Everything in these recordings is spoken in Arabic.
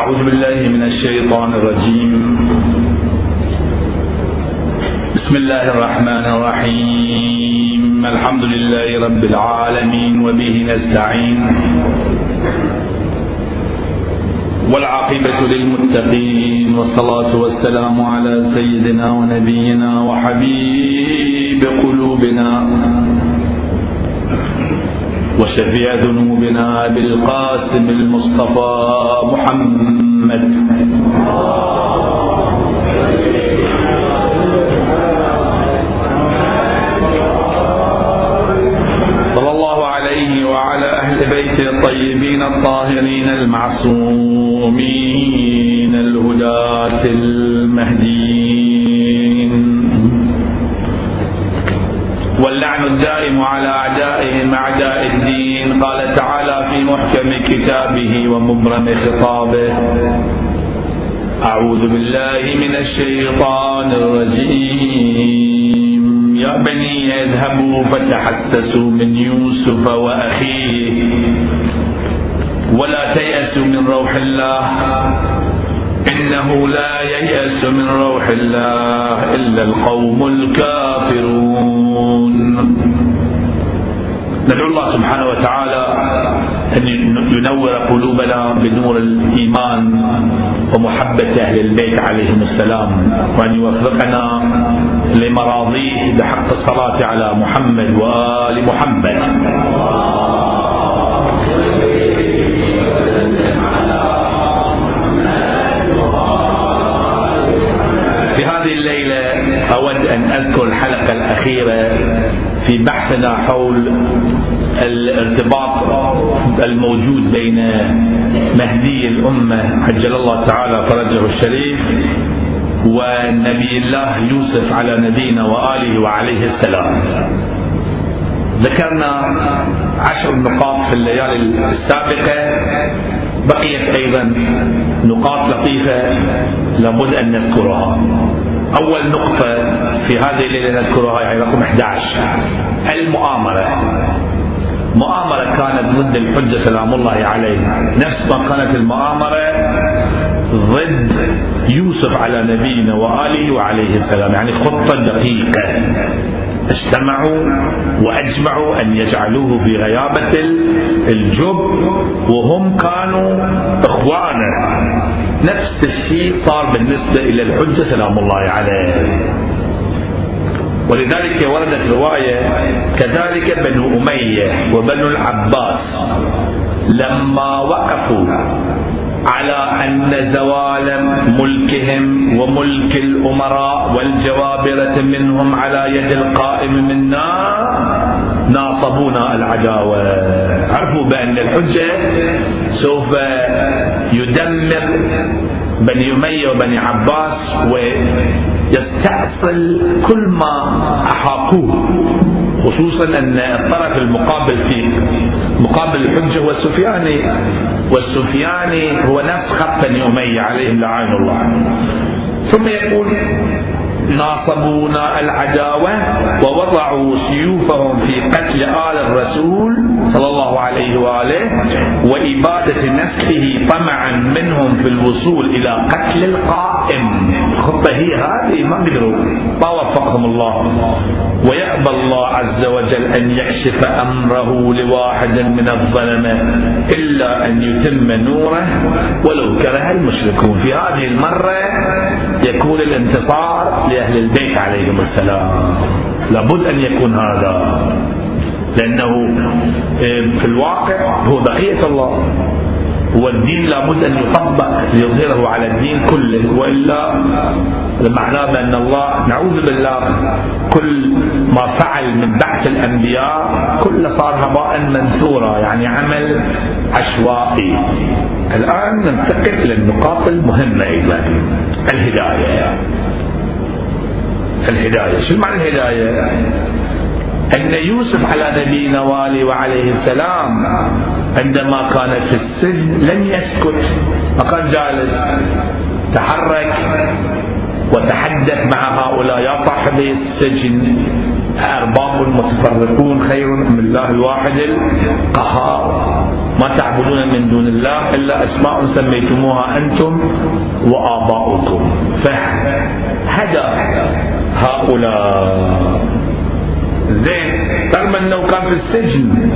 أعوذ بالله من الشيطان الرجيم. بسم الله الرحمن الرحيم. الحمد لله رب العالمين وبه نستعين. والعاقبة للمتقين والصلاة والسلام على سيدنا ونبينا وحبيب قلوبنا. وشفيع ذنوبنا بالقاسم المصطفى محمد. صلى الله عليه وعلى أهل بيته الطيبين الطاهرين المعصومين الهداة المهديين. واللعن الدائم على أعدائهم أعداء الدين. قال تعالى في محكم كتابه ومبرم خطابه. أعوذ بالله من الشيطان الرجيم. يا بني اذهبوا فتحسسوا من يوسف وأخيه. ولا تيأسوا من روح الله. إنه لا ييأس من روح الله إلا القوم الكافرون. ندعو الله سبحانه وتعالى أن ينور قلوبنا بنور الإيمان ومحبة أهل البيت عليهم السلام وأن يوفقنا لمراضيه بحق الصلاة على محمد وآل محمد. في هذه الليلة أود أن أذكر الحلقة الأخيرة في بحثنا حول الارتباط الموجود بين مهدي الأمة عجل الله تعالى فرجه الشريف ونبي الله يوسف على نبينا وآله وعليه السلام. ذكرنا عشر نقاط في الليالي السابقة. بقيت أيضا نقاط لطيفة لابد أن نذكرها. أول نقطة في هذه الليلة نذكرها يعني رقم 11 المؤامرة. مؤامرة كانت ضد الحجة سلام الله عليه. نفس ما كانت المؤامرة ضد يوسف على نبينا وآله وعليه السلام. يعني خطة دقيقة. اجتمعوا وأجمعوا أن يجعلوه في غيابة الجب وهم كانوا إخوانا. نفس الشيء صار بالنسبة إلى الحجة سلام الله عليه. ولذلك وردت رواية كذلك بنو أمية وبنو العباس لما وقفوا على أن زوال ملكهم وملك الأمراء والجوابرة منهم على يد القائم منا ناصبونا العداوة. عرفوا بأن الحجة سوف يدمر بني أمية وبني عباس ويستأصل كل ما أحاطوه خصوصا أن الطرف المقابل في مقابل الحجة هو السفياني والسفياني هو نفس خط بني أمية عليهم لعين الله. ثم يقول ناصبونا العداوة ووضعوا سيوفهم في قتل آل الرسول صلى الله عليه وآله وإبادة نسله طمعا منهم في الوصول إلى قتل القائم. الخطة هي هذه؟ ما قدروا. ما وفقهم الله. ويأبى الله عز وجل أن يكشف أمره لواحد من الظلمة إلا أن يتم نوره. ولو كره المشركون. في هذه المرة يكون الانتصار لأهل البيت عليهم السلام. لابد أن يكون هذا لأنه في الواقع هو بقية الله. والدين لابد أن يطبق ليظهره على الدين كله. وإلا معناه بأن الله نعوذ بالله كل ما فعل من بعث الأنبياء كله صار هباء منثورا يعني عمل عشوائي. الآن ننتقل إلى النقاط المهمة أيضا الهداية. الهداية شو معنى الهداية؟ أن يوسف على نبينا والي وعليه السلام عندما كان في السجن لم يسكت ما كان جالس تحرك وتحدث مع هؤلاء يا صاحبي السجن أرباب متفرقون خير من الله الواحد القهار. ما تعبدون من دون الله إلا أسماء سميتموها أنتم وآباؤكم. فهدى هؤلاء. زين. رغم أنه كان في السجن.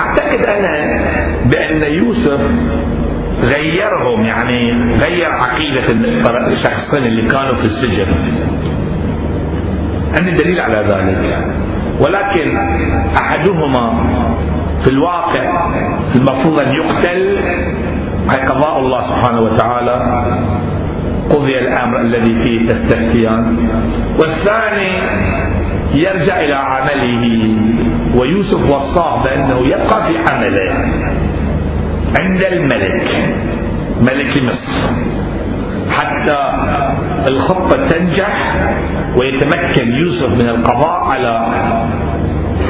أعتقد أنا بأن يوسف غيرهم يعني غير عقيدة الشخصين اللي كانوا في السجن. عندي دليل على ذلك. ولكن أحدهما في الواقع المفروض أن يقتل هي قضاء الله سبحانه وتعالى قضي الأمر الذي فيه تستفتيان. والثاني يرجع إلى عمله ويوسف وصاه بأنه يبقى في عمله عند الملك ملك مصر حتى الخطة تنجح ويتمكن يوسف من القضاء على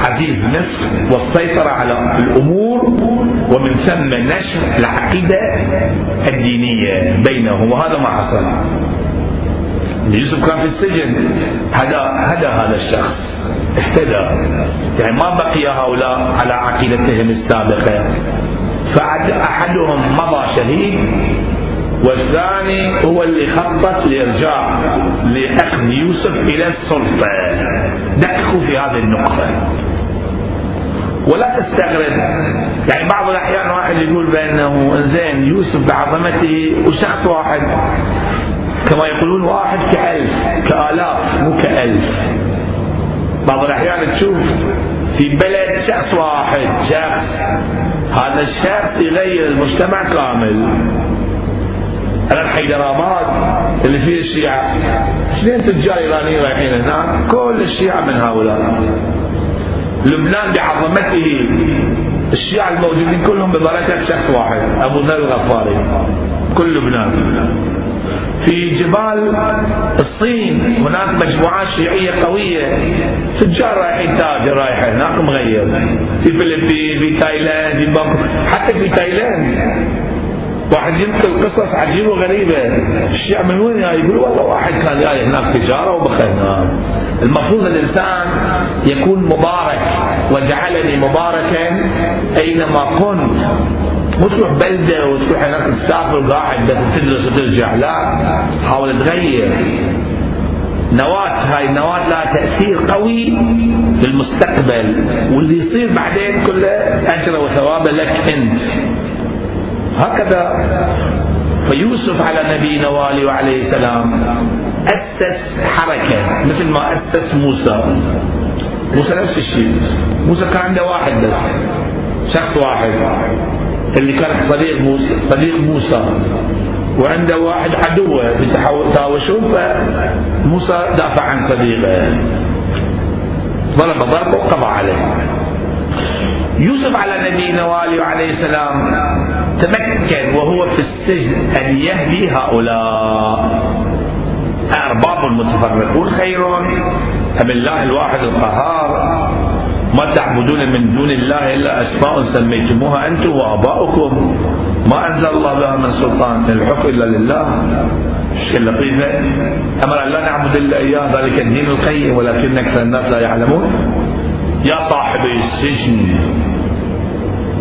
عزيز مصر والسيطرة على الأمور ومن ثم نشر العقيدة الدينية بينهم وهذا ما حصل. يوسف كان في السجن. هدى هدى هذا الشخص اهتدى. يعني ما بقي هؤلاء على عقيدتهم السابقة. فأحدهم مضى شهيد. والثاني هو اللي خطط لإرجاع لأخذ يوسف إلى السلطة. دققوا في هذه النقطة. ولا تستغرب. يعني بعض الأحيان واحد يقول بأنه زين يوسف بعظمته وشخص واحد. كما يقولون واحد كألف كآلاف مو كألف. بعض الأحيان تشوف في بلد شخص واحد شخص هذا الشخص يغير المجتمع كامل. الان حيدراباد اللي فيه الشيعة. اثنين تجار إيرانيين رايحين هناك كل الشيعة من هؤلاء. لبنان بعظمته. الشيعة الموجودين كلهم ببركة شخص واحد أبو ذر الغفاري. كل لبنان. في جبال الصين هناك مجموعات شيعية قوية. تجار رايحين تاجر رايح هناك مغير. في فلبين في تايلاند في حتى في تايلاند. واحد ينقل قصص عجيبة وغريبة الشيعة من وين يقول والله واحد كان جاي هناك تجارة وبخل هناك المفروض الإنسان يكون مبارك وجعلني مباركا أينما كنت. مو تروح بلدة وتروح هناك تسافر قاعد تدرس وترجع. لا حاول تغير. نواة هاي النواة لها تأثير قوي في المستقبل. واللي يصير بعدين كله أجر وثواب لك أنت. هكذا. فيوسف على نبينا والي وعليه السلام أسس حركة مثل ما أسس موسى. موسى نفس الشيء. موسى كان عنده واحد بس شخص واحد اللي كان صديق موسى صديق موسى. وعنده واحد عدوه بيتهاوشون فموسى دافع عن صديقه. ضرب ضربه وقضى عليه. يوسف على نبينا والي عليه السلام تمكن وهو في السجن أن يهدي هؤلاء. أرباب المتفرقون خير أم الله الواحد القهار. ما تعبدون من دون الله إلا أسماء سميتموها أنتم وآباؤكم. ما أنزل الله بها من سلطان. الحكم إلا لله. شيء لطيفة أمر أن لا نعبد إلا إياه. ذلك الدين القيم. ولكن أكثر الناس لا يعلمون. يا صاحبي السجن.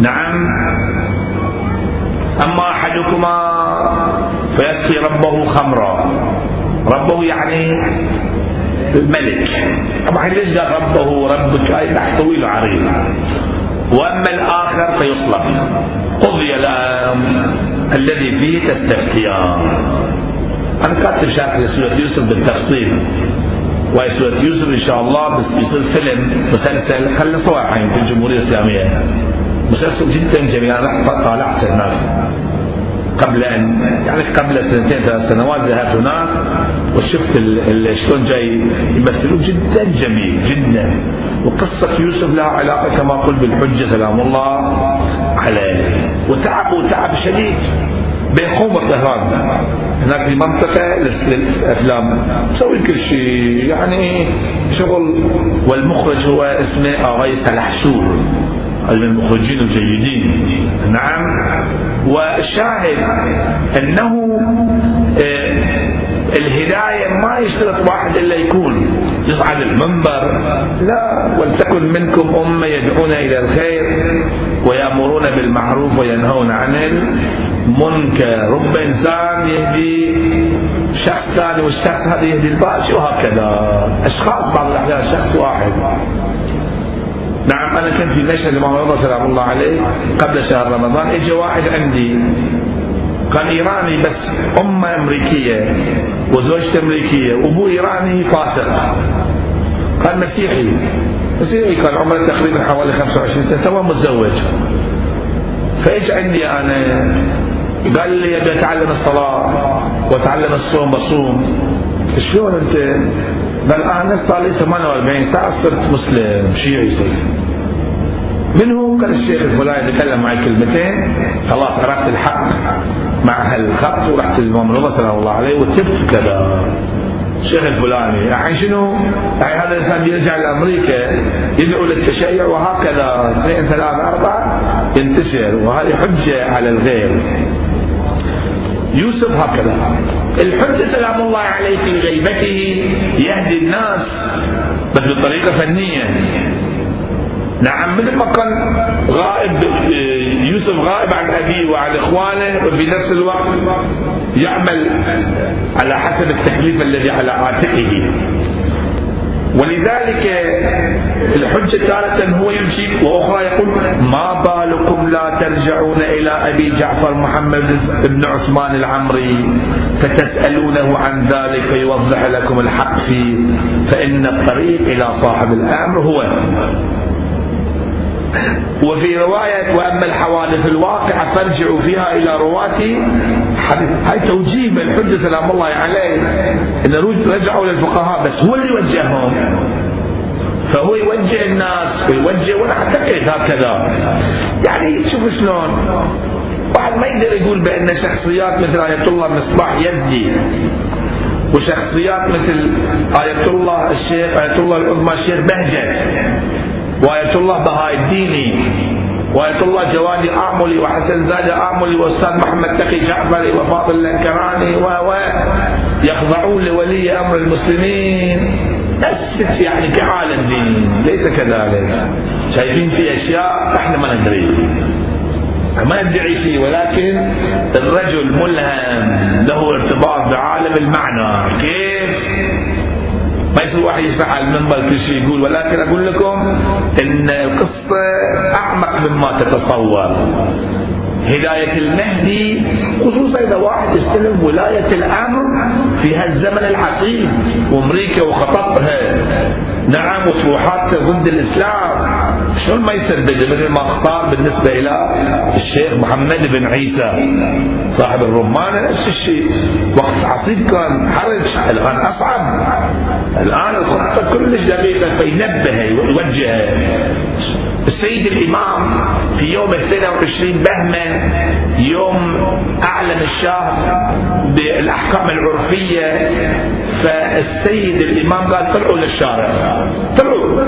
نعم. أما أحدكما فيسقي ربه خمرا. ربه يعني الملك. طبعا ليش قال ربه؟ ربك هاي بحث طويل وعريض. وأما الآخر فيصلب قضي الامر الذي فيه تستفتيان. أنا كاتب شاكر سوره يوسف بالتفصيل. وهي سوره يوسف إن شاء الله بس فيلم مسلسل. خلي صور في الجمهورية الإسلامية. مسلسل جدا جميل. أنا طالعت هناك. قبل ان يعني قبل سنتين ثلاث سنوات ذهبت هناك وشفت شلون جاي يمثلون جدا جميل جدا. وقصة يوسف لها علاقة كما قلت بالحجة سلام الله عليه. وتعبوا تعب شديد. بين قوم طهران هناك في منطقة للأفلام. مسوي كل شيء. يعني شغل. والمخرج هو اسمه أغاي سلحشور من المخرجين الجيدين. نعم. والشاهد أنه آه، الهداية ما يشترط واحد إلا يكون يصعد المنبر. لا ولتكن منكم أمة يدعون إلى الخير ويأمرون بالمعروف وينهون عن المنكر. رب إنسان يهدي شخص ثاني والشخص هذا يهدي الباقي وهكذا. أشخاص بعض الأحيان شخص واحد. نعم أنا كنت في مشهد رضا سلام الله عليه قبل شهر رمضان إجا واحد عندي كان إيراني بس أمة أمريكية وزوجته أمريكية وأبوه إيراني فاسق. كان مسيحي مسيحي كان عمره تقريبا حوالي 25 سنة تو متزوج. فإيش عندي أنا قال لي أبي أتعلم الصلاة وأتعلم الصوم بصوم شلون انت؟ قال أنا صار لي 48 ساعة صرت مسلم. شيعي صرت هو؟ قال الشيخ الفلاني تكلم معي كلمتين. خلاص عرفت الحق مع هالخط ورحت للإمام رضا سلام الله عليه وتبت كذا. الشيخ الفلاني. الحين شنو؟ الحين هذا الإنسان يرجع لأمريكا يدعو للتشيع وهكذا. اثنين ثلاثة أربعة ينتشر وهذه حجة على الغير. يوسف هكذا. الحجة سلام الله عليه في غيبته يهدي الناس بس بطريقة فنية. نعم مثل ما كان غائب يوسف غائب عن أبيه وعن إخوانه وفي نفس الوقت يعمل على حسب التكليف الذي على عاتقه ولذلك الحجة تارة هو يمشي وأخرى يقول ما بالكم لا ترجعون إلى أبي جعفر محمد بن عثمان العمري فتسألونه عن ذلك فيوضح لكم الحق فيه فإن الطريق إلى صاحب الأمر هو وفي رواية وأما الحوادث الواقعة فارجعوا فيها إلى رواة هاي توجيه من الحجة سلام الله عليه. إن رجعوا للفقهاء بس هو اللي وجههم فهو يوجه الناس ويوجه وأنا اعتقد هكذا. يعني شوف شلون. واحد ما يقدر يقول بأن شخصيات مثل آية الله مصباح يزدي وشخصيات مثل آية الله الشيخ آية الله العظمى الشيخ بهجت وآية الله بهاء الديني وآية الله جوادي أعملي وحسن زاد أعملي وأستاذ محمد تقي جعفري وفاضل الانكراني و يخضعون لولي أمر المسلمين بس يعني كعالم دين ليس كذلك شايفين في أشياء إحنا ما ندري ما ندعي فيه ولكن الرجل ملهم له ارتباط بعالم المعنى كيف ما يصير واحد يشرح على المنبر كل شيء يقول ولكن أقول لكم إن القصة أعمق مما تتصور. هداية المهدي خصوصا إذا واحد يستلم ولاية الأمر في هالزمن العصيب وأمريكا وخططها. نعم وطروحات ضد الإسلام. شلون ما يسدد؟ مثل ما اختار بالنسبة إلى الشيخ محمد بن عيسى صاحب الرمانة نفس الشيء. وقت عصيب كان حرج الآن أصعب. الآن الخطة كلش دقيقة فينبه ويوجه السيد الإمام في يوم 22 بهمة يوم أعلن الشهر بالأحكام العرفية فالسيد الإمام قال طلعوا للشارع. طلعوا.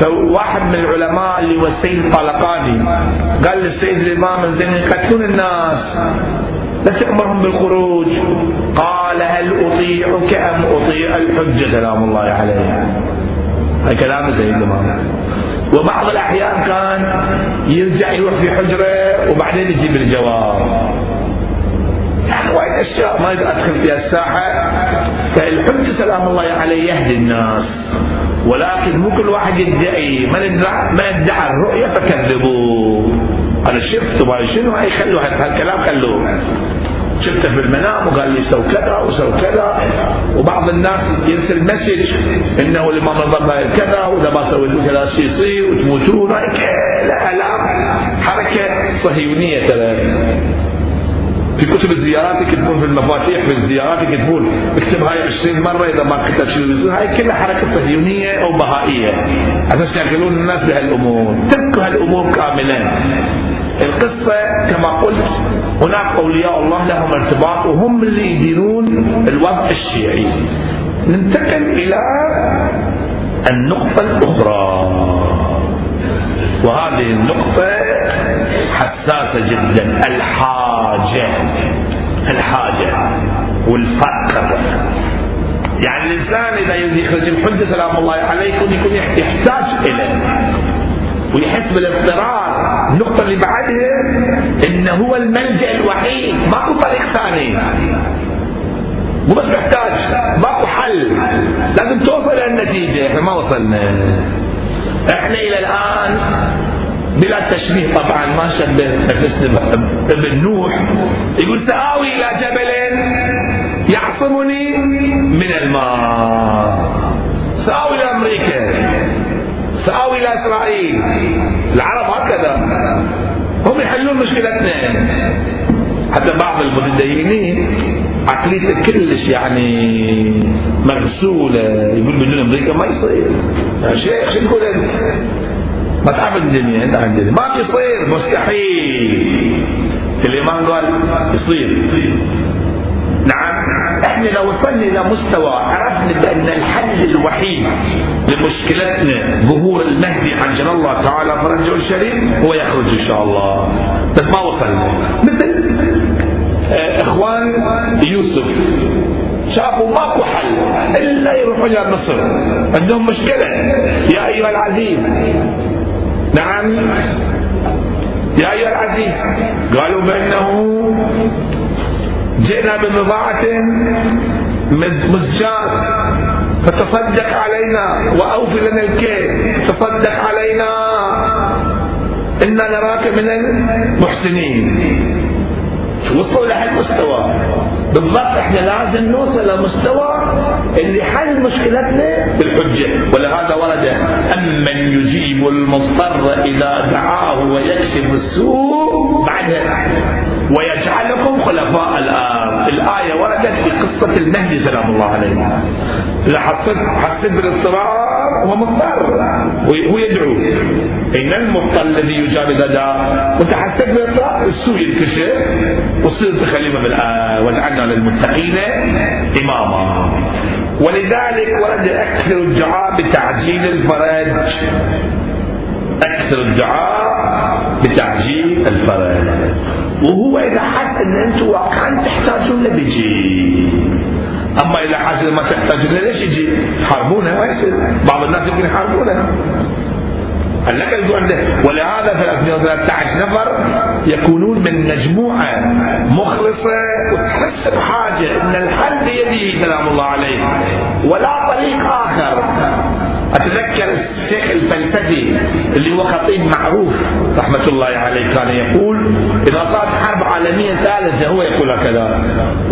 فواحد من العلماء اللي هو السيد الطالقاني قال للسيد الإمام زين يقتلون الناس. لا تأمرهم بالخروج. قال هل أطيعك أم أطيع الحجة؟ سلام الله عليه. هذا كلام الإمام وبعض الأحيان كان يرجع يروح في حجرة وبعدين يجيب الجواب يعني وايد أشياء ما أدخل فيها الساحة. فالحج سلام الله عليه يهدي الناس. ولكن مو كل واحد يدعي. من ادعى الرؤية فكذبوه. أنا شفت شنو؟ هاي خلوا هالكلام خلوه. شفته في المنام وقال لي سو كذا وسو كذا. وبعض الناس يرسل message إنه الامام الضبع كذا وإذا ما سويت كذا شيء يصير وتموتون. لا لا. حركة صهيونية ترى. في كتب الزيارات يكتبون في المفاتيح في الزيارات يكتبون اكتب هاي 20 مرة إذا ما كتب شيء هاي كلها حركة صهيونية أو بهائية. عشان يشغلون الناس بهالأمور. تركوا هالأمور كاملا القصة كما قلت هناك أولياء الله لهم ارتباط وهم اللي يديرون الوضع الشيعي. ننتقل إلى النقطة الأخرى. وهذه النقطة حساسة جدا الحاجة الحاجة والفقر. يعني الإنسان إذا يخرج الحجه سلام الله عليه يكون يحتاج إليه. ويحس بالاضطرار النقطة اللي بعدها إنه هو الملجأ الوحيد ماكو طريق ثاني. مو بس محتاج ماكو حل. لازم توصل إلى النتيجة إحنا ما وصلنا. إحنا إلى الآن بلا تشبيه طبعا ما شبه ابن نوح. يقول سآوي إلى جبل يعصمني من الماء. سآوي إلى أمريكا. سآوي إلى إسرائيل. العرب هكذا. هم يحلون مشكلتنا. حتى بعض المتدينين عقليته كلش يعني مغسولة يقول بدون أمريكا ما يصير. يا شيخ شو تقول أنت؟ ما تعرف الدنيا أنت عن الدنيا ما بيصير مستحيل. الامام قال يصير. إحنا لو وصلنا إلى مستوى عرفنا بأن الحل الوحيد لمشكلتنا ظهور المهدي عجل الله تعالى فرجه الشريف هو يخرج إن شاء الله. بس ما وصلنا مثل آه إخوان يوسف شافوا ماكو حل إلا يروحوا إلى مصر. عندهم مشكلة. يا أيها العزيز. نعم. يا أيها العزيز. قالوا بأنه جئنا ببضاعة مزجات فتصدق علينا وأوفي لنا الكيل. تصدق علينا. إنا نراك من المحسنين. وصلوا لهالمستوى بالضبط إحنا لازم نوصل لمستوى اللي حل مشكلتنا بالحجة. ولهذا ورد أمن يجيب المضطر إذا دعاه ويكشف السوء بعدها. ويجعلكم خلفاء الأرض الآية وردت في قصة المهدي سلام الله عليه. إذا حسيت بالاضطرار هو مضطر. هو يدعو. اين المضطر الذي يجاب دعا وانت حسيت بالاضطرار السوء ينكشف. وصرت خليفة بالآية واجعلنا للمتقين إماما. ولذلك ورد أكثر الدعاء بتعجيل الفرج. أكثر الدعاء بتعجيل الفرج وهو إذا حس أن أنتم واقعا تحتاجون له بيجي أما إذا حس ما تحتاجون له ليش يجي؟ تحاربونه ما يصير بعض الناس يمكن يحاربونه. لك عنده ولهذا 313 نفر يكونون من مجموعة مخلصة وتحس إن الحل بيده سلام الله عليه. ولا طريق آخر. أتذكر الشيخ الفلسفي اللي هو خطيب معروف رحمة الله عليه كان يقول إذا صارت حرب عالمية ثالثة هو يقول هكذا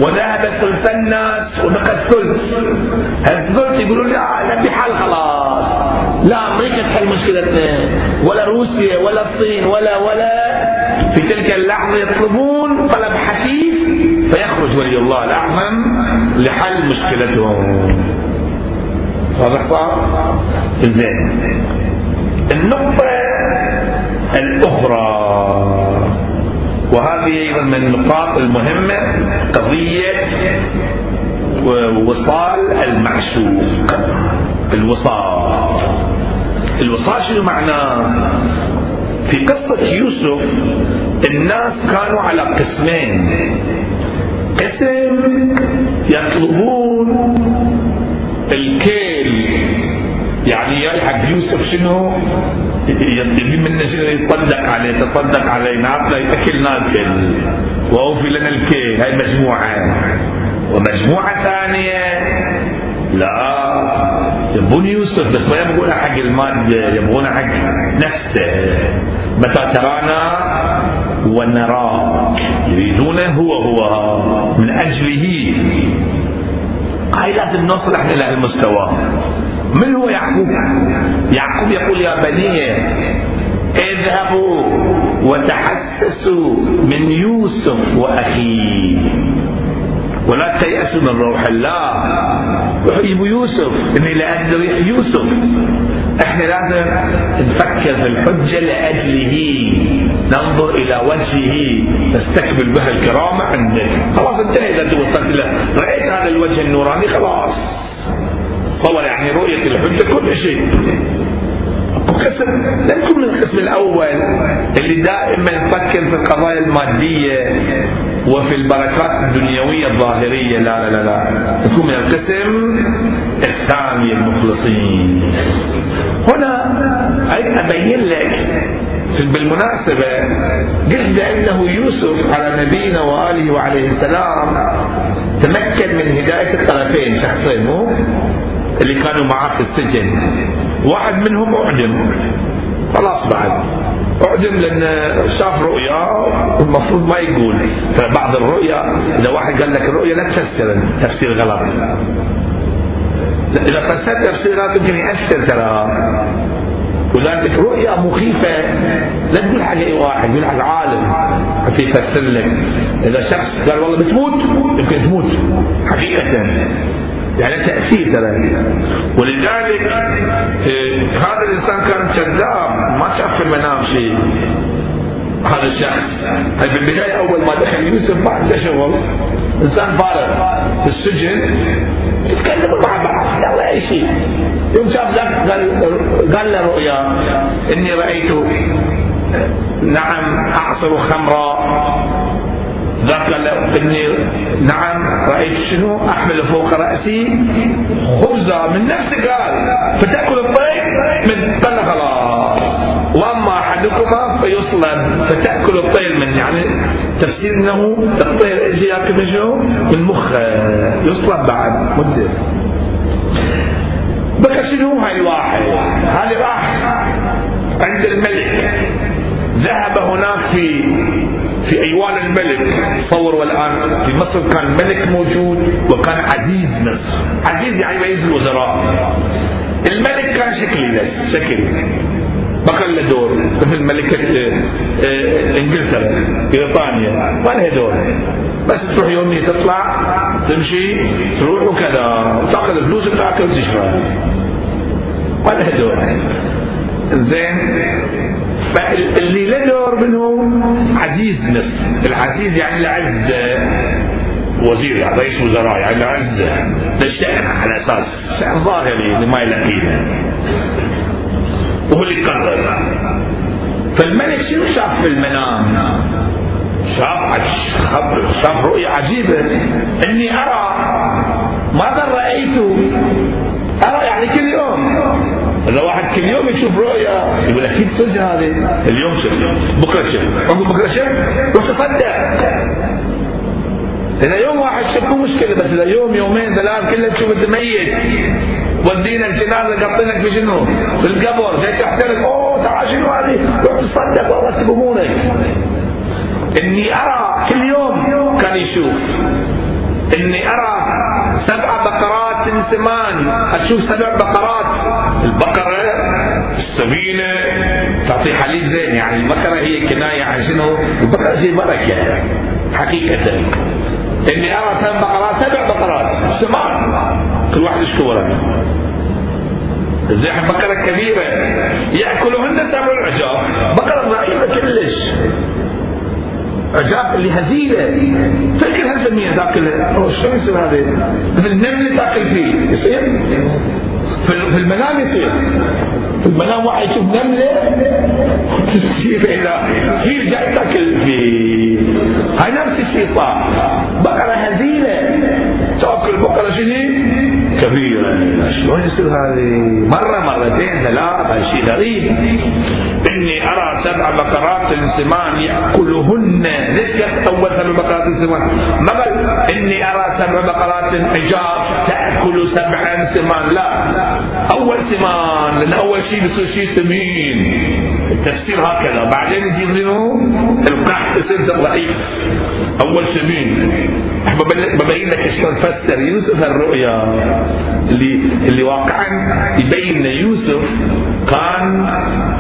وذهب ثلث الناس وبقى الثلث. الثلث يقولون لا نبي حل خلاص. لا أمريكا تحل مشكلتنا. ولا روسيا ولا الصين ولا ولا. في تلك اللحظة يطلبون طلب حثيث فيخرج ولي الله الأعظم لحل مشكلتهم. واضح زين النقطة الأخرى وهذه أيضا من النقاط المهمة قضية وصال المعشوق الوصال. الوصال شنو معناه؟ في قصة يوسف الناس كانوا على قسمين. قسم يطلبون الكيل. يعني يلحق يوسف شنو؟ يبي منا شنو؟ يتصدق عليه تصدق عليه. نعطنا ياكل ناكل وأوفي لنا الكيل. هاي مجموعة. ومجموعة ثانية. لا. يبون يوسف بس ما يبغون حق المادة يبغون حق نفسه. متى ترانا؟ ونراك. يريدونه هو هو من أجله. هاي لازم نوصل إحنا لهالمستوى من هو يعقوب؟ يعقوب يقول يا بني اذهبوا وتحسسوا من يوسف وأخيه. ولا تيأسوا من روح الله روحوا يوسف. إني لأجل ريح يوسف. إحنا لازم نفكر في الحجة لأجله. ننظر إلى وجهه. نستكمل به الكرامة عندك خلاص انتهى إذا توصلت له. رأيت هذا الوجه النوراني خلاص. طبعا يعني رؤية الحجة كل شيء. قسم لا يكون من القسم الأول. اللي دائما يفكر في القضايا المادية. وفي البركات الدنيوية الظاهرية لا لا لا لا تكون من القسم الثاني المخلصين. هنا أريد أبين لك بالمناسبة قلت بأنه يوسف على نبينا وآله وعليه السلام تمكن من هداية الطرفين شخصين مو؟ اللي كانوا معاه في السجن. واحد منهم أعدم. خلاص بعد. اعدم لأن شاف رؤيا المفروض ما يقول. بعض الرؤيا إذا واحد قال لك الرؤيا لا تفسر تفسير غلط. إذا فسرت تفسير غلط يمكن يأثر ترى. ولذلك رؤيا مخيفة. لا تقول حاجة أي واحد يقول حق عالم. حتى يفسر لك. إذا شخص قال والله بتموت يمكن تموت. حقيقة. يعني تأثير ترى. ولذلك إيه هذا الإنسان كان كذاب ما شاف في المنام شيء. هذا الشخص. هاي بالبداية أول ما دخل يوسف ما عنده شغل. إنسان فارغ في السجن. يتكلموا مع بعض يلا أي شيء. يوم شاف ذاك قال له رؤيا إني رأيت نعم أعصر خمرا ذاك قال اني نعم رأيت شنو؟ احمل فوق رأسي. خبزة من نفسه قال فتأكل الطير من طلع خلاص. واما احدكما فيصلب فتأكل الطير من يعني تفسير إنه الطير يجي ياكل من شنو؟ من مخه. يصلب بعد مدة. بقى شنو؟ هاي الواحد هذا راح عند الملك. ذهب هناك في في أيوان الملك. تصور والآن في مصر كان ملك موجود وكان عزيز مصر عزيز يعني رئيس الوزراء. الملك كان شكلي له شكل بقى له دور. مثل ملكة آه، آه، إنجلترا بريطانيا. ما لها دور. بس تروح يومي تطلع تمشي تروح وكذا. وتأخذ فلوس بتاعك وتشرب ما لها دور. زين. فاللي له دور منهم عزيز مصر العزيز يعني العز وزير يعني رئيس وزراء يعني العز. للشأن على أساس شأن ظاهري اللي ما يلاقيه وهو اللي قرر. فالملك شنو شاف في المنام؟ شاف شاف رؤية عجيبة. إني أرى يشوف رؤيا. يقول أكيد صدق هذه. اليوم شف بكرة شف عقب بكرة شف روح تصدق اذا يوم واحد شف مو مشكلة بس اذا يوم يومين ثلاث كلها تشوف أنت ميت. ودينا الجنازة قاطينك في شنو؟ في القبر. جاي تحترق. أوه تعال شنو هذه؟ روح تصدق ورتب امورك إني أرى كل يوم كان يشوف. إني أرى سبع بقرات سمان أشوف سبع بقرات. البقرة السمينة تعطي حليب زين يعني البقرة هي كناية عن شنو؟ البقرة هي بركة حقيقة. إني أرى سبع بقرات سبع بقرات سمان كل واحد يشكو ورقة زي بقرة كبيرة. يأكلهن سبع العجاب. بقرة ضعيفة كلش. عجاب اللي هزيلة. فكر هالسمية تأكل؟ شو يصير هذا؟ مثل النملة تأكل فيه. يصير؟ في المنام يصير. المنام واحد يشوف نملة. تصير فيل جاي تاكل فيه هاي نفس الشيطان. بقرة هزيلة. تأكل بقرة شنو؟ كبيرة. شلون يصير هذه؟ مرة مرتين ثلاثة. شيء غريب. إني أرى سبع بقرات سمان يأكلهن. ليش أول سبع بقرات سمان ما قال إني أرى سبع بقرات حجاب تأكل سبعا سمان. لا. أول سمان لأن أول شيء بيصير شيء سمين التفسير هكذا. بعدين يجي منه القحط يصير ضعيف. أول سمين ببين لك شلون فسر يوسف الرؤيا. اللي اللي واقعا يبين يوسف كان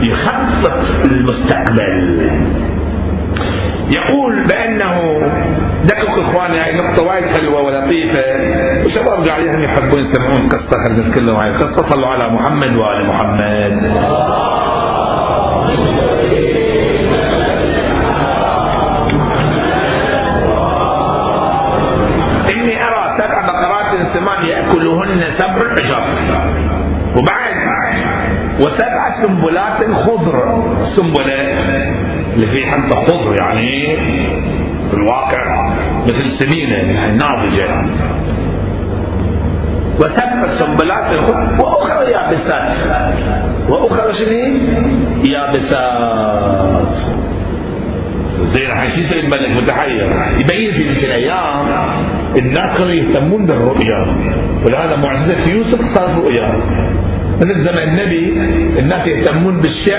يخطط المستقبل يقول بأنه دقق إخواني هاي نقطة وايد حلوة ولطيفة وشباب قاعدين يحبون يسمعون قصة خلينا نتكلم هاي القصة صلوا على محمد وآل محمد. إني أرى سبع بقرات سمان يأكلهن سبع عجاب وبعد وسبع سنبلات خضر سنبلة. اللي فيه حتى خضر يعني في الواقع مثل سمينة يعني ناضجة وتبقى السنبلات وأخرى يابسات. وأخرى شنو يابسات. زي راح يصير الملك متحير. يبين في تلك الأيام الناس كانوا يهتمون بالرؤيا. ولهذا معجزة يوسف صارت رؤيا. مثل زمن النبي الناس يهتمون بالشيء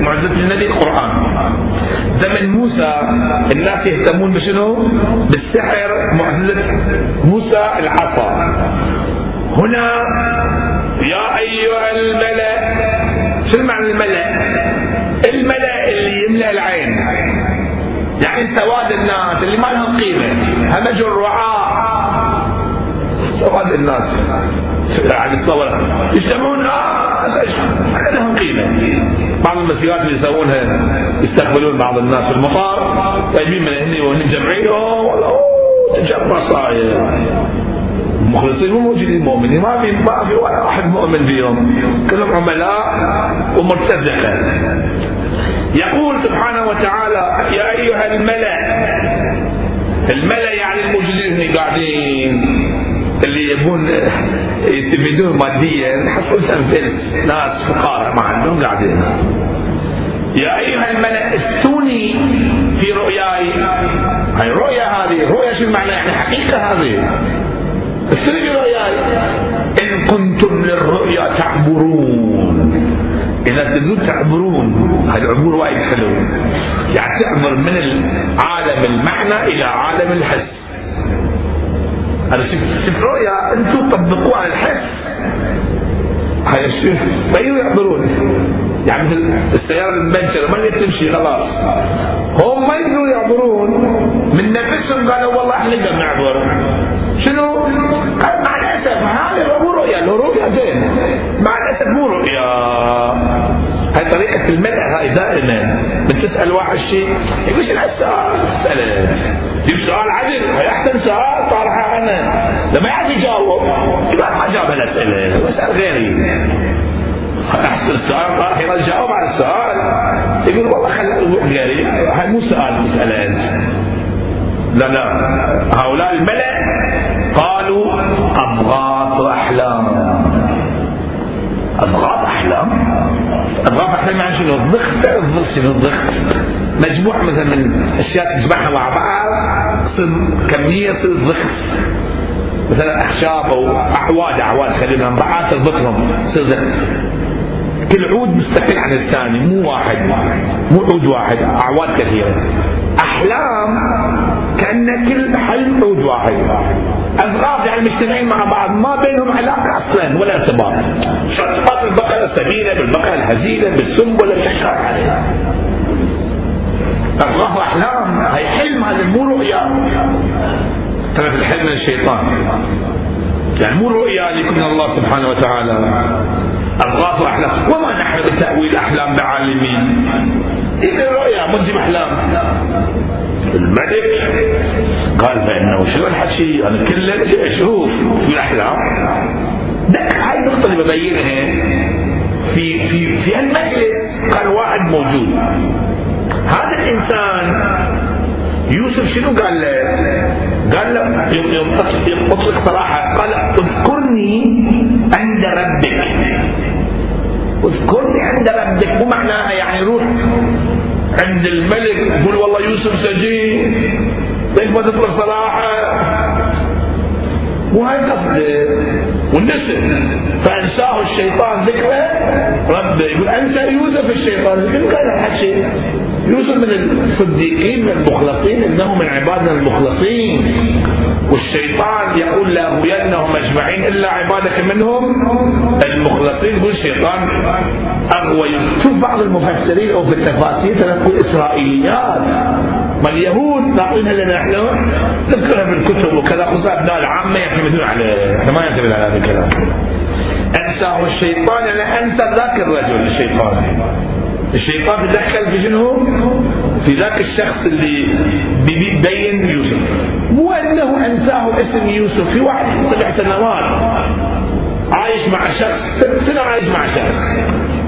معجزة النبي القرآن. زمن موسى الناس يهتمون بشنو؟ بالسحر معجزة موسى العصا. هنا يا أيها الملأ شو معنى الملأ؟ الملأ اللي يملأ العين. يعني سواد الناس اللي ما لهم قيمة. همج الرعاة. سواد الناس يعني تصور يجتمعون ما لهم قيمة. بعض المسيرات اللي يسوونها يستقبلون بعض الناس في المطار. جايبين من هني وهني مجمعين والله تجمع صاير المخلصين مو موجودين مؤمنين. ما في ما في ولا واحد مؤمن فيهم. كلهم عملاء ومرتزقة. يقول سبحانه وتعالى يا أيها الملأ. الملأ يعني الموجودين هنا قاعدين. اللي يبون يستفيدون ماديا حصلوا سنفل ناس فقراء ما عندهم قاعدين. يا أيها الملأ ائتوني في رؤياي. هاي رؤيا هذه رؤيا شو المعنى يعني حقيقة هذه. ائتوني في رؤياي. إن كنتم للرؤيا تعبرون. اذا تبدون تعبرون العبور وايد حلو. يعني تعبر من عالم المعنى إلى عالم الحس. أنا شفت رؤيا أنتم طبقوها على الحس هاي الشيء. ما يعبرون. يعني مثل السيارة المنشرة ما تمشي؟ خلاص. هم ما يقدرون يعبرون. من نفسهم قالوا والله إحنا نقدر نعبر. شنو؟ قال مع الأسف هذه مو رؤيا. لو رؤيا زين. مع الأسف مو رؤيا. هاي طريقة المدح هاي دائما. من تسأل واحد شيء يقول شو السؤال تسأله. يجيب سؤال عدل. هاي أحسن سؤال طارحه لما يعرف يجاوب يبقى ما جاوب الأسئلة. واسأل غيري. أحسن السؤال طارح يجاوب على السؤال. يقول والله خل غيري هاي مو سؤال مسألة أنت. لا لا. هؤلاء الملأ قالوا أضغاث أحلام. أضغاث أحلام؟ أضغاث أحلام يعني شنو؟ الضغط شنو؟ الضغط مجموعة مثلا من أشياء تجمعها مع بعض تصير كمية ضغط مثلا أخشاب أو أعواد أعواد خلينا بعض تربطهم تصير كل عود مستقل عن الثاني مو واحد مو عود واحد أعواد كثيرة. أحلام كأن كل حلم عود واحد. أضغاث يعني مجتمعين مع بعض ما بينهم علاقة أصلا ولا ارتباط ارتباط البقرة السمينة بالبقرة الهزيلة بالسنبلة تشكر عليها أضغاث أحلام هي حلم هذا مو رؤيا ترى في الحلم من الشيطان. يعني مو رؤيا من الله سبحانه وتعالى. أضغاث أحلام وما نحن بتأويل أحلام بعالمين. إذا رؤيا منجم أحلام. الملك قال فإنه شنو الحكي أنا كل ليله أشوف في الاحلام هاي النقطه اللي ببينها في في في هالمجلس كان واحد موجود. هذا الإنسان يوسف شنو قال له؟ قال له يوم اطلق صراحة قال اذكرني عند ربك. اذكرني عند ربك. مو معناها يعني روح عند الملك قول والله يوسف سجين. ليش ما تطلق صراحة مو هاي قصده فأنساه الشيطان ذكره ربه. يقول أنسى يوسف الشيطان. من قال الحكي يوسف من الصديقين المخلصين انه من عبادنا المخلصين. والشيطان يقول لاغوينهم أجمعين إلا عبادك منهم المخلصين. يقول الشيطان أغوي. شوف بعض المفسرين أو في التفاسير تنقل إسرائيليات. ما اليهود ناقلينها لنا إحنا نذكرها في الكتب وكذا. خصوصا أبناء العامة يعتمدون عليه إحنا ما نعتمد على هذا الكلام. انساه الشيطان. يعني انسى ذاك الرجل الشيطان. الشيطان في شنو؟ في ذاك الشخص اللي بيبين يوسف. مو إنه أنساه اسم يوسف في واحد سبع سنوات عايش مع شخص. سنة عايش مع شخص؟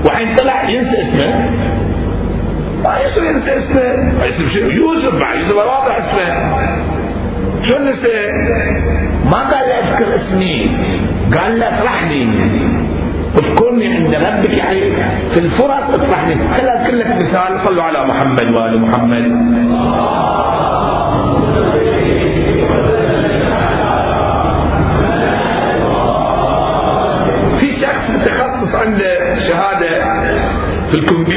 وحين طلع ينسى اسمه. ما يصير ينسى اسمه. اسم يوسف بعد يوسف واضح اسمه. شو نسي ما قال أذكر اسمي. قال له اطرحني. اذكرني عند ربك يعني في الفرص اطرحني خل أذكر لك مثال. صلوا على محمد وآل محمد. في شخص متخصص عنده شهادة في الكمبيوتر.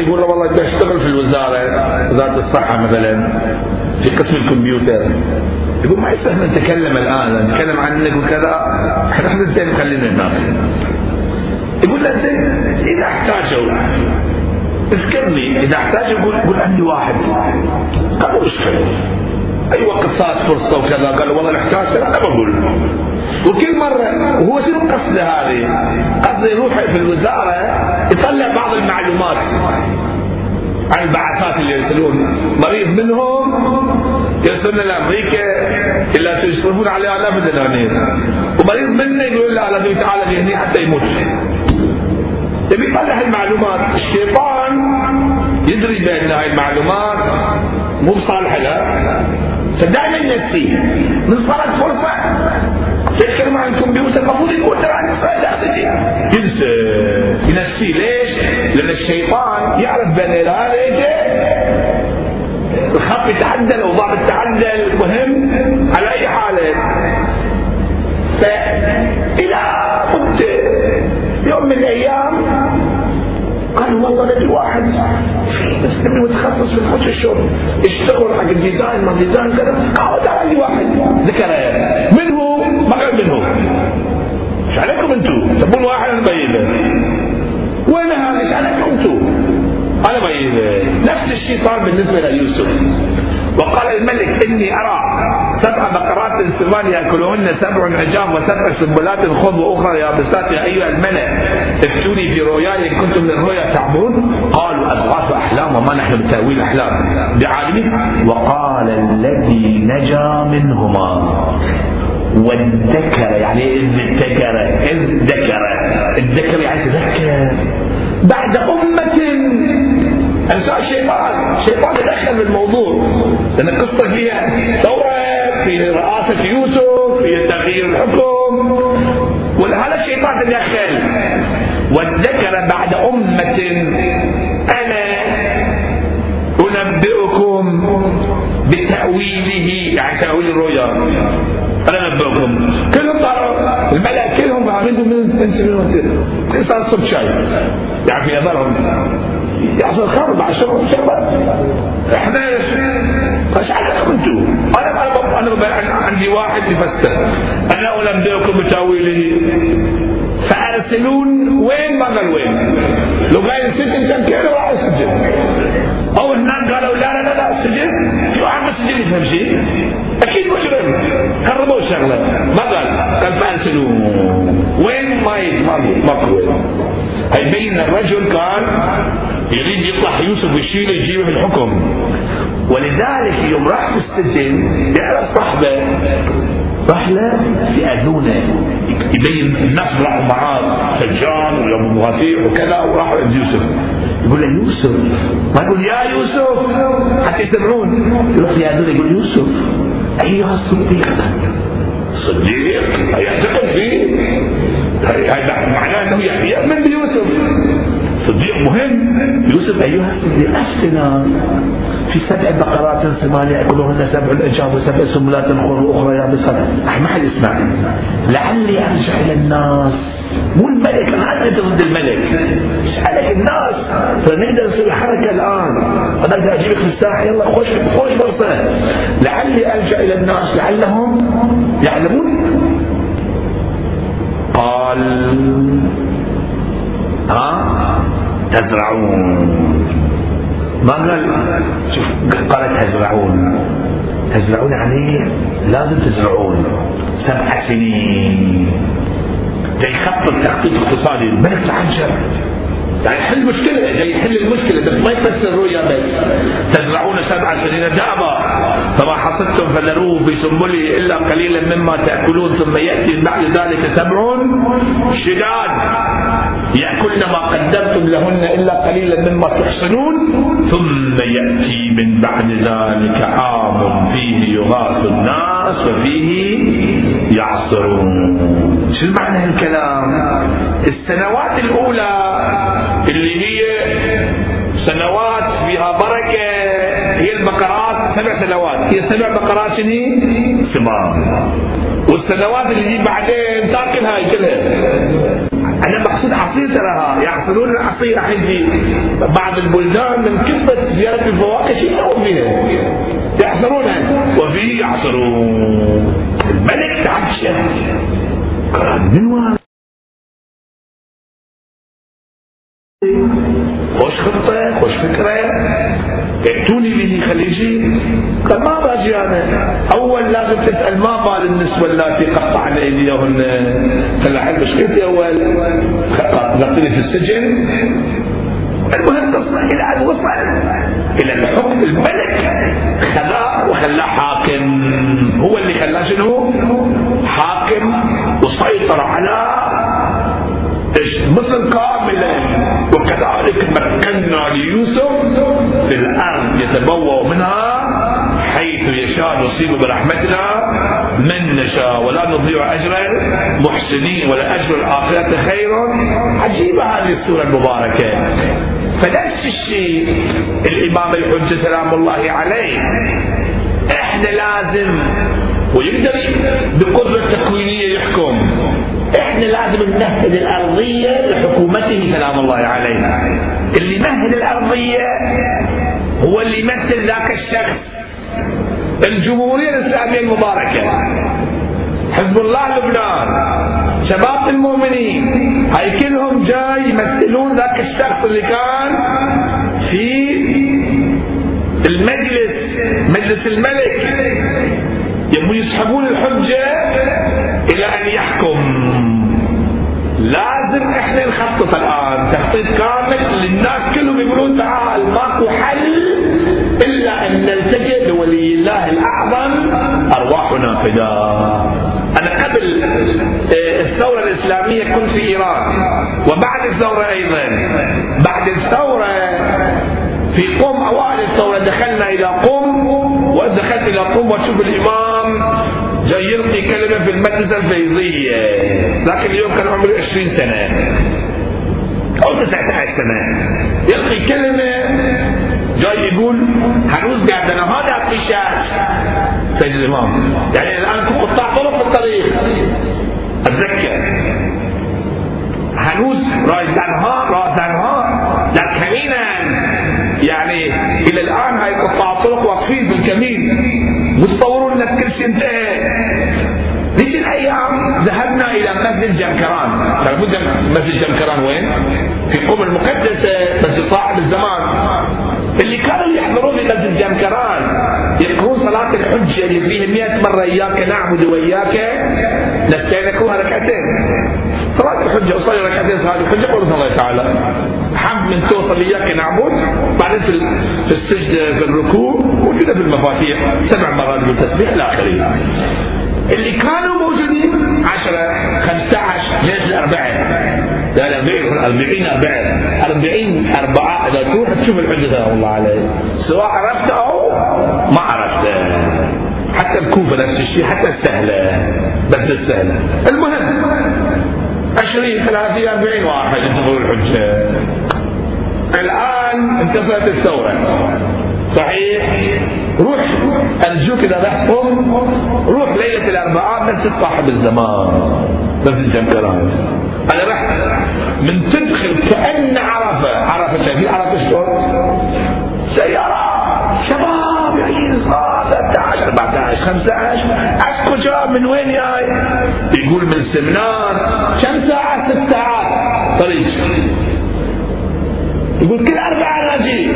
ساكن يقول له والله انت أشتغل في الوزارة وزارة الصحة مثلا في قسم الكمبيوتر. يقول ما يصح نتكلم الآن نتكلم عنك وكذا. إحنا زين خلينا هناك يقول له زين إذا احتاجوا اذكرني إذا احتاجوا يقول قول عندي واحد. قال مشكله اي وقت صارت فرصة وكذا. قال والله نحتاج أنا بقول وكل مرة وهو شنو قصده هذه؟ قصده يروح في الوزارة يطلع بعض المعلومات عن البعثات اللي يرسلون. مريض منهم يرسلون لامريكا الا يصرفون عليه الاف الدنانير ومريض منه يقول لا لازم يتعالج هنا حتى يموت. يبي يطلع المعلومات الشيطان يدري بأن هاي المعلومات مو بصالحة له. فدائما ينسيه من صارت فرصة. يتكلم عن الكمبيوتر المفروض يقول ترى عن ينسى ينسيه ليش؟ لأن الشيطان يعرف بأن هذا الخط يتعدل وضعف يتعدل مهم؟ على أي حاله فإلى مدة يوم من الأيام قال والله لدي واحد بس متخصص في ال Photoshop اشتغل حق ال design ما design كذا قال تعال لي واحد. ذكر من هو؟ ما قال من هو إيش عليكم أنتم؟ تبون واحد أنا بينه وين هذا؟ إيش عليكم أنتم؟ أنا بينه نفس الشيء صار بالنسبة ليوسف. وقال الملك إني أرى سبع بقرات سمان يأكلهن سبع عجام وسبع سنبلات خض وأخرى يابسات. يا أيها الملأ افتوني في رؤياي إن كنتم للرؤيا تعبون قالوا اضغاث أحلام وما نحن بتأويل أحلام. بعالمين وقال الذي نجا منهما. والذكر يعني ذكر إذ ذكر الذكر يعني تذكر. بعد أمة أنسى الشيطان الشيطان تدخل بالموضوع لأن القصة فيها ثورة في رئاسة يوسف في تغيير الحكم. ولهذا الشيطان تدخل. والذكر بعد أمة. أنا أنبئكم بتأويله يعني تأويل الرؤيا. أنا أنبئكم كلهم طاروا الملأ كلهم عاملين من انت الإنسان صب شاي. يعني في نظرهم يحصل خرب شربة إحنا إيش عليكم أنتم؟ أنا أنا أنا عندي واحد يفسر. أنا انبئكم بتاويله فارسلون وين ما قال وين. لو قال السجن كان كده راح السجن. أو هناك قالوا لا لا لا في واحد السجن يفهم شيء مجرم قربوا الشغله ما قال قال فارسلون وين ما وين هيبين الرجل كان يريد يطلع يوسف ويشيله يجيبه في الحكم. ولذلك يوم راح في السجن يعرف صاحبه راح له يأذونه يبين الناس راحوا معاه سجان وابو مغافير وكذا وراحوا عند يوسف. يقول له يوسف. ما يقول يا يوسف. حتى يسمعون. يروح يأذونه يقول يوسف. ايها الصديق صديق يعتقد فيه هذا معناه انه يؤمن بيوسف صديق مهم. يوسف أيها الصديق في سبع بقرات ثمان ياكلهن سبع اجاب وسبع سنبلات أخرى وأخرى يابسات ما حد يسمع. لعلي أرجع إلى الناس. مو الملك أنا أنت ضد الملك. اسالك الناس. فنقدر نسوي الحركه الآن. أنا أجيبك في الساحة. يلا خوش خوش فرصه لعلي أرجع إلى الناس. لعلهم يعلمون. قال ها؟ تزرعون. ما قال؟ شوف قال تزرعون. تزرعون يعني لازم تزرعون. سبع سنين. جاي يخطط تخطيط اقتصادي الملك تعجب يعني يحل مشكلة جاي يحل المشكلة. بس ما يفسر الرؤيا بس تزرعون سبع سنين. دابا فما حصدتم فذروه في سنبله إلا قليلا مما تأكلون ثم يأتي بعد ذلك سبع شداد. يأكلن ما قدمتم لهن إلا قليلا مما تحصنون ثم يأتي من بعد ذلك عام فيه يغاث الناس وفيه يعصرون. شو معنى الكلام السنوات الأولى اللي هي سنوات فيها بركة هي البقرات سبع سنوات. هي سبع بقرات شنو؟ ثمار. والسنوات اللي بعدين تاكل هاي كلها عصير تراها يعصرون العصير راح يجي بعض البلدان من كثره زيارة الفواكه شيء يسوون فيها يعصرونها وفيه يعصرون الملك تعشى من ائتوني به خليجي. قال ما باجي أنا. أول لازم تسأل ما بال النسوة اللاتي قطعن ايديهن خلى حد مشكلتي اول غطيني في السجن. المهم تصل إلى ان وصل. إلى الحكم الملك. خلاه وخلاه حاكم. هو اللي خلاه شنو؟ حاكم. وسيطر على مصر كاملا وكذلك مكنا ليوسف. في الأرض يتبوأ منها حيث يشاء نصيب برحمتنا من نشاء. ولا نضيع أجر المحسنين ولا أجر الآخرة خير. عجيبه هذه السورة المباركة. فنفس الشيء الإمام الحجة سلام الله عليه. إحنا لازم ويقدر بقدرة تكوينية يحكم. إحنا لازم نمهد الأرضية لحكومته سلام الله عليه. اللي يمهد الأرضية هو اللي يمثل ذاك الشخص. الجمهورية الإسلامية المباركة. حزب الله لبنان. شباب المؤمنين. هاي كلهم جاي يمثلون ذاك الشخص اللي كان في المجلس مجلس الملك. يبغوا يسحبون الحجة إحنا نخطط الآن تخطيط كامل للناس كلهم يقولون تعال ماكو حل إلا أن نلتجئ لولي الله الأعظم. أرواحنا فداء أنا قبل آه، الثورة الإسلامية كنت في إيران وبعد الثورة أيضا. بعد الثورة في قم أوائل الثورة دخلنا إلى قم ودخلت إلى قم وأشوف الإمام. جاي يلقي كلمة في المدرسة الفيضية. لكن اليوم كان عمري 20 سنة. أو 19 سنة. يلقي كلمة جاي يقول هنوز قاعدنا هذا قشاش سيد الإمام. يعني الآن في قطاع طرق في الطريق. أتذكر. هنوز رايز دانها رايز دانها لكن يعني إلى الآن بالكمين متصورون ان كل شيء انتهى. ذيك الأيام؟ ذهبنا إلى مسجد جمكران تعرفون مسجد جمكران وين؟ في قم المقدسة مسجد صاحب الزمان. اللي كانوا يحضرون في مسجد جمكران يقرون صلاة الحجة اللي فيها 100 مرة إياك نعبد وإياك نستعينكوها ركعتين. صلاة الحجة أصلي ركعتين صلاة الحجة قول الله تعالى. حمد من توصل إياك نعبد. بعدين في السجدة في الركوع. موجودة في المفاتيح سبع مرات بالتسبيح إلى آخره اللي كانوا موجودين 10 15 ليش لا الأربعين 40 أربعة. 40 أربعة إذا تروح تشوف الحجة سلام الله عليه سواء عرفت أو ما عرفت. حتى الكوفة نفس الشيء حتى السهلة بس السهلة. المهم 20 30 40 واحد ينتظروا الحجة. الآن انتصرت الثورة. صحيح. روح أرجوك إذا رحتم روح ليلة الأربعاء مسجد صاحب الزمان. مسجد جنكران أنا رحت من تدخل كأن عرفة. عرفة شايفين عرفة شلون؟ سيارات شباب يعين 13 14 15 عسكو جاب من وين جاي؟ يقول من سمنان كم ساعة؟ ست ساعات. طريق. يقول كل أربعة ناجي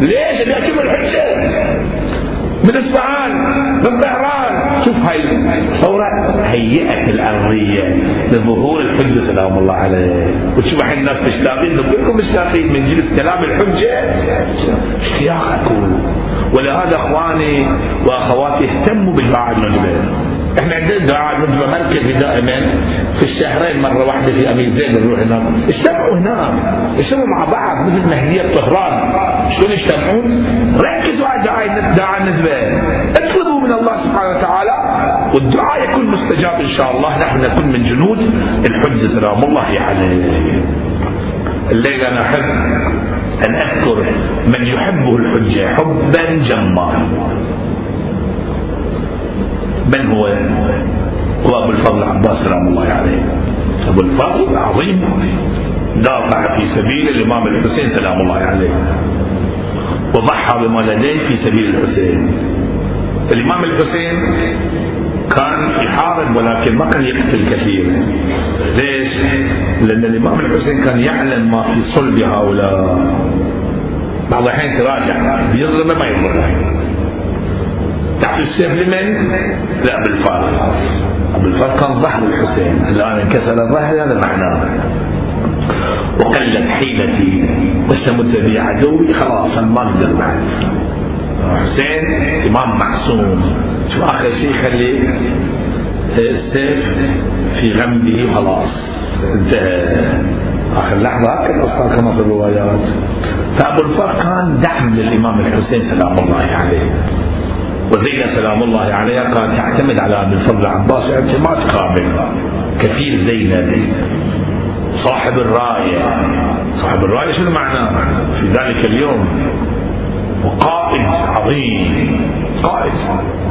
ليش؟ أشوف الحجة. من اصفهان من طهران شوف هاي الثورة هيئت الأرضية لظهور الحجة. سلام الله عليه. وتشوف الحين الناس مشتاقين. كلكم مشتاقين من جلس كلام الحجة اشتياق أكون ولهذا أخواني وأخواتي اهتموا بالباعة المنبه إحنا عندنا دعاء نجمة مركزي دائما في الشهرين مرة واحدة في أمير زين نروح هناك. اجتمعوا هناك اجتمعوا مع بعض مثل مهدية طهران. شلون يجتمعون؟ ركزوا على دعاء دعاء النسبة. اطلبوا من الله سبحانه وتعالى والدعاء يكون مستجاب إن شاء الله. نحن نكون من جنود الحج. سلام الله عليه. الليلة أنا أحب أن أذكر من يحبه الحجة حبا جما من هو هو أبو الفضل عباس سلام الله عليه. أبو الفضل عظيم دافع في سبيل الإمام الحسين سلام الله عليه. وضحى بما لديه في سبيل الحسين. الإمام الحسين كان يحارب ولكن ما كان يقتل كثير. ليش؟ لأن الإمام الحسين كان يعلم ما في صلب هؤلاء. بعض الأحيان تراجع. بيظلم ما يظلم. تعرف السيف لمن؟ لا بالفار بالفار كان ظهر الحسين. الآن انكسر الظهر هذا معناه. وقلت حيلتي واشمت بي عدوي خلاص ما أقدر بعد. حسين إمام معصوم. شو آخر شيء خلي السيف في غمده؟ خلاص انتهى. آخر لحظة هكذا صار كما في الروايات. فأبو الفرق كان دعم للإمام الحسين سلام الله عليه. وزينب سلام الله عليها كانت تعتمد على ابن الفضل العباس اعتماد كامل كفيل زينب صاحب الرايه صاحب الرايه شنو معناه في ذلك اليوم وقائد عظيم. قائد.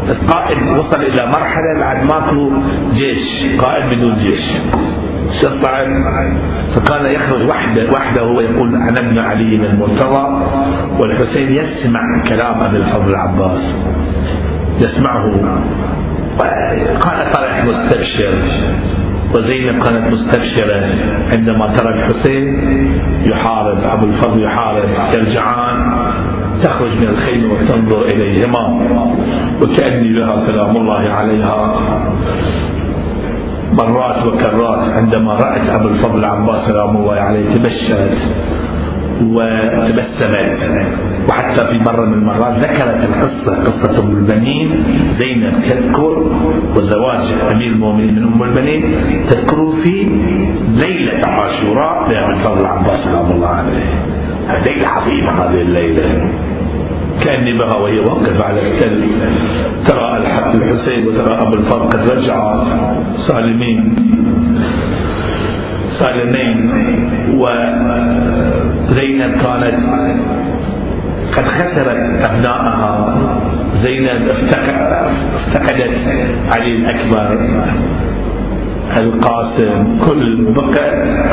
القائد وصل إلى مرحلة بعد ماكو جيش قائد بدون جيش. شطعا فكان يخرج وحده وحده ويقول أنا ابن علي المرتضى والحسين يسمع كلام أبي الفضل العباس. يسمعه. قال طلع مستبشر. وزينب كانت مستبشرة. عندما ترى الحسين يحارب أبو الفضل يحارب يرجعان. تخرج من الخيمة وتنظر إليهما وكأني لها سلام الله عليها. مرات وكرات عندما رأت أبو الفضل العباس سلام الله عليه تبشرت وتبسمت. وحتى في مرة من المرات ذكرت القصة قصة أم البنين زينب تذكر وزواج أمير المؤمنين من أم البنين تذكر في ليلة عاشوراء لأبي الفضل العباس سلام الله عليه. ليلة عظيمة هذه الليلة. كأني بها وهي واقفة على التل. ترى الحسين وترى أبو الفضل قد رجع سالمين سالمين وزينب كانت قد خسرت أبنائها. زينب افتقدت علي الأكبر القاسم كل بقى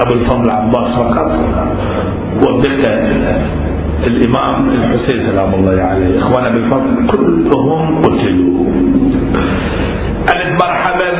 أبو الفضل عباس فقط. وبقى الإمام الحسين سلام الله عليه إخوانا بالفضل كلهم قتلوا ألف مرحبا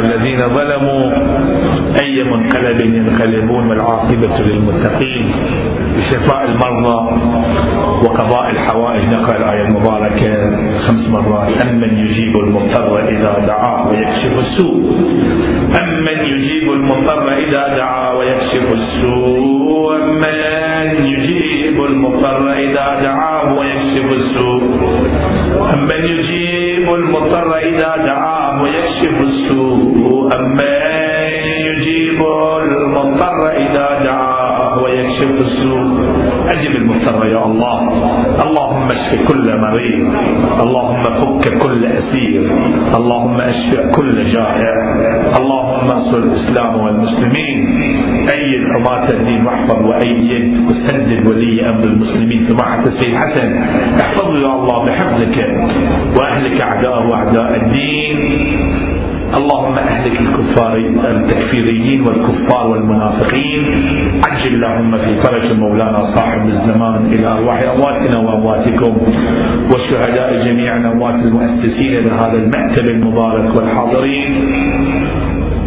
الذين ظلموا أي منقلب ينقلبون والعاقبة للمتقين بشفاء المرضى وقضاء الحوائج. نقرأ الآية المباركة خمس مرات. أمن يجيب المضطر إذا دعاه ويكشف السوء. أمن يجيب المضطر إذا دعا ويكشف السوء. أمن يجيب يجيب المضطر إذا دعاه ويكشف السوء. أمن يجيب المضطر إذا دعاه ويكشف السوء. أمن يجيب المضطر إذا دعاه ويكشف السوء. أجب المضطر يا الله. اللهم اشف كل مريض. اللهم فك كل أسير. اللهم اشف كل جائع. اللهم انصر الإسلام والمسلمين. أيد حماة الدين واحفظ وأيد وسدد ولي أمر المسلمين سماحة السيد حسن. احفظه يا الله بحفظك. وأهلك أعداء وأعداء الدين. اللهم أهلك الكفار التكفيريين والكفار والمنافقين. عجل اللهم في فرج مولانا صاحب الزمان إلى أرواح أمواتنا وأمواتكم والشهداء جميعا اموات المؤسسين لهذا المكتب المبارك والحاضرين.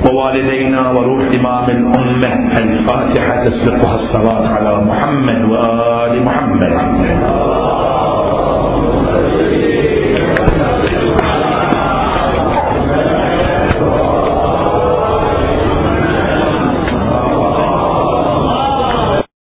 ووالدينا وروح إمام الأمة الفاتحة تسبقها الصلاة على محمد وآل محمد.